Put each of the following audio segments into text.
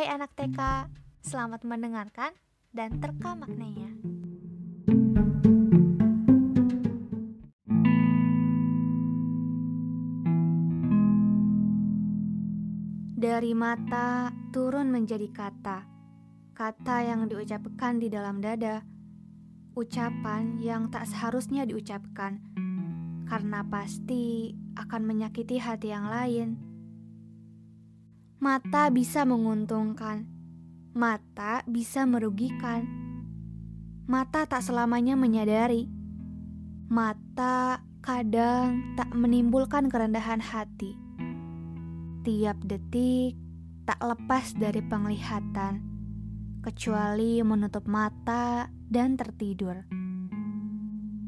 Hai anak TK, selamat mendengarkan dan terka maknanya. Dari mata turun menjadi kata, kata yang diucapkan di dalam dada, ucapan yang tak seharusnya diucapkan, karena pasti akan menyakiti hati yang lain. Mata bisa menguntungkan, mata bisa merugikan. Mata tak selamanya menyadari, mata kadang tak menimbulkan kerendahan hati tiap detik tak lepas dari penglihatan, kecuali menutup mata dan tertidur.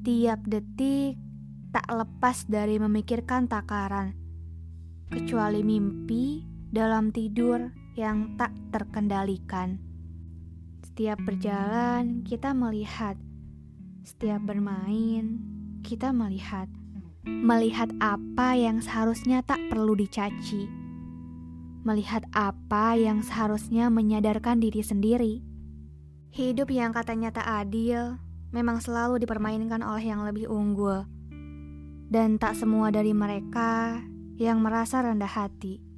Tiap detik tak lepas dari memikirkan takaran, kecuali mimpi dalam tidur yang tak terkendalikan. Setiap berjalan, kita melihat, setiap bermain, kita melihat, melihat apa yang seharusnya tak perlu dicaci melihat apa yang seharusnya menyadarkan diri sendiri. Hidup yang katanya tak adil memang selalu dipermainkan oleh yang lebih unggul, dan tak semua dari mereka yang merasa rendah hati.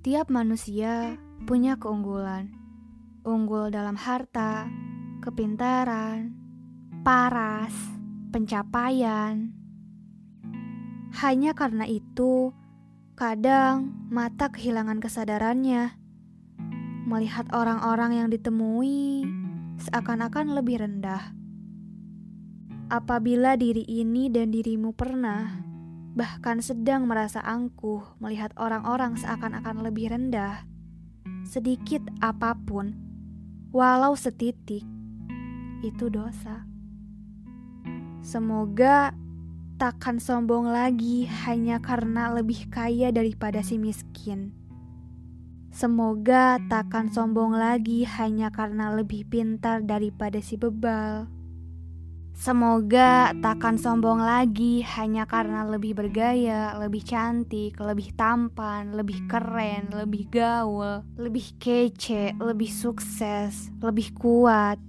Tiap manusia punya keunggulan, unggul dalam harta, kepintaran, paras, pencapaian. Hanya karena itu, Kadang mata kehilangan kesadarannya. Melihat orang-orang yang ditemui seakan-akan lebih rendah. Apabila diri ini dan dirimu pernah, bahkan sedang merasa angkuh melihat orang-orang seakan-akan lebih rendah, sedikit apa pun, walau setitik, itu dosa. Semoga takkan sombong lagi hanya karena lebih kaya daripada si miskin. Semoga takkan sombong lagi hanya karena lebih pintar daripada si bebal. Semoga takkan sombong lagi hanya karena lebih bergaya, lebih cantik, lebih tampan, lebih keren, lebih gaul, lebih kece, lebih sukses, lebih kuat,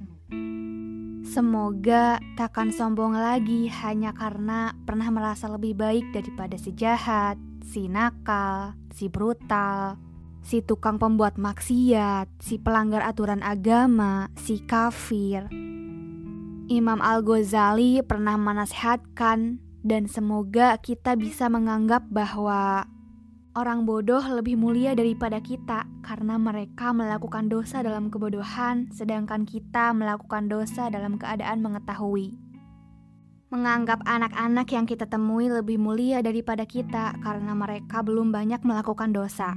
Semoga takkan sombong lagi hanya karena pernah merasa lebih baik daripada si jahat, si nakal, si brutal, si tukang pembuat maksiat, si pelanggar aturan agama, si kafir. Imam Al-Ghazali pernah menasehatkan dan semoga kita bisa menganggap bahwa Orang bodoh lebih mulia daripada kita karena mereka melakukan dosa dalam kebodohan, sedangkan kita melakukan dosa dalam keadaan mengetahui. Menganggap anak-anak yang kita temui lebih mulia daripada kita karena mereka belum banyak melakukan dosa.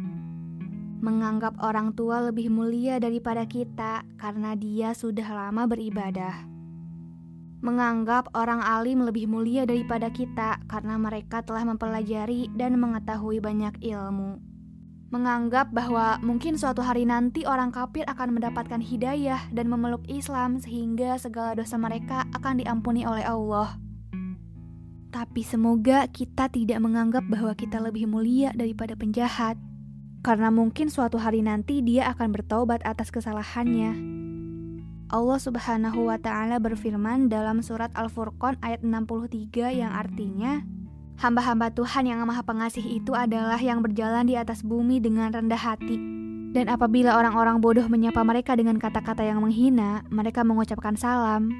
Menganggap orang tua lebih mulia daripada kita karena dia sudah lama beribadah menganggap orang alim lebih mulia daripada kita karena mereka telah mempelajari dan mengetahui banyak ilmu. Menganggap bahwa mungkin suatu hari nanti orang kafir akan mendapatkan hidayah dan memeluk Islam sehingga segala dosa mereka akan diampuni oleh Allah. Tapi semoga kita tidak menganggap bahwa kita lebih mulia daripada penjahat, karena mungkin suatu hari nanti dia akan bertobat atas kesalahannya. Allah Subhanahu wa taala berfirman dalam surat Al-Furqan ayat 63 yang artinya Hamba-hamba Tuhan yang Maha Pengasih itu adalah yang berjalan di atas bumi dengan rendah hati. Dan apabila orang-orang bodoh menyapa mereka dengan kata-kata yang menghina, mereka mengucapkan salam.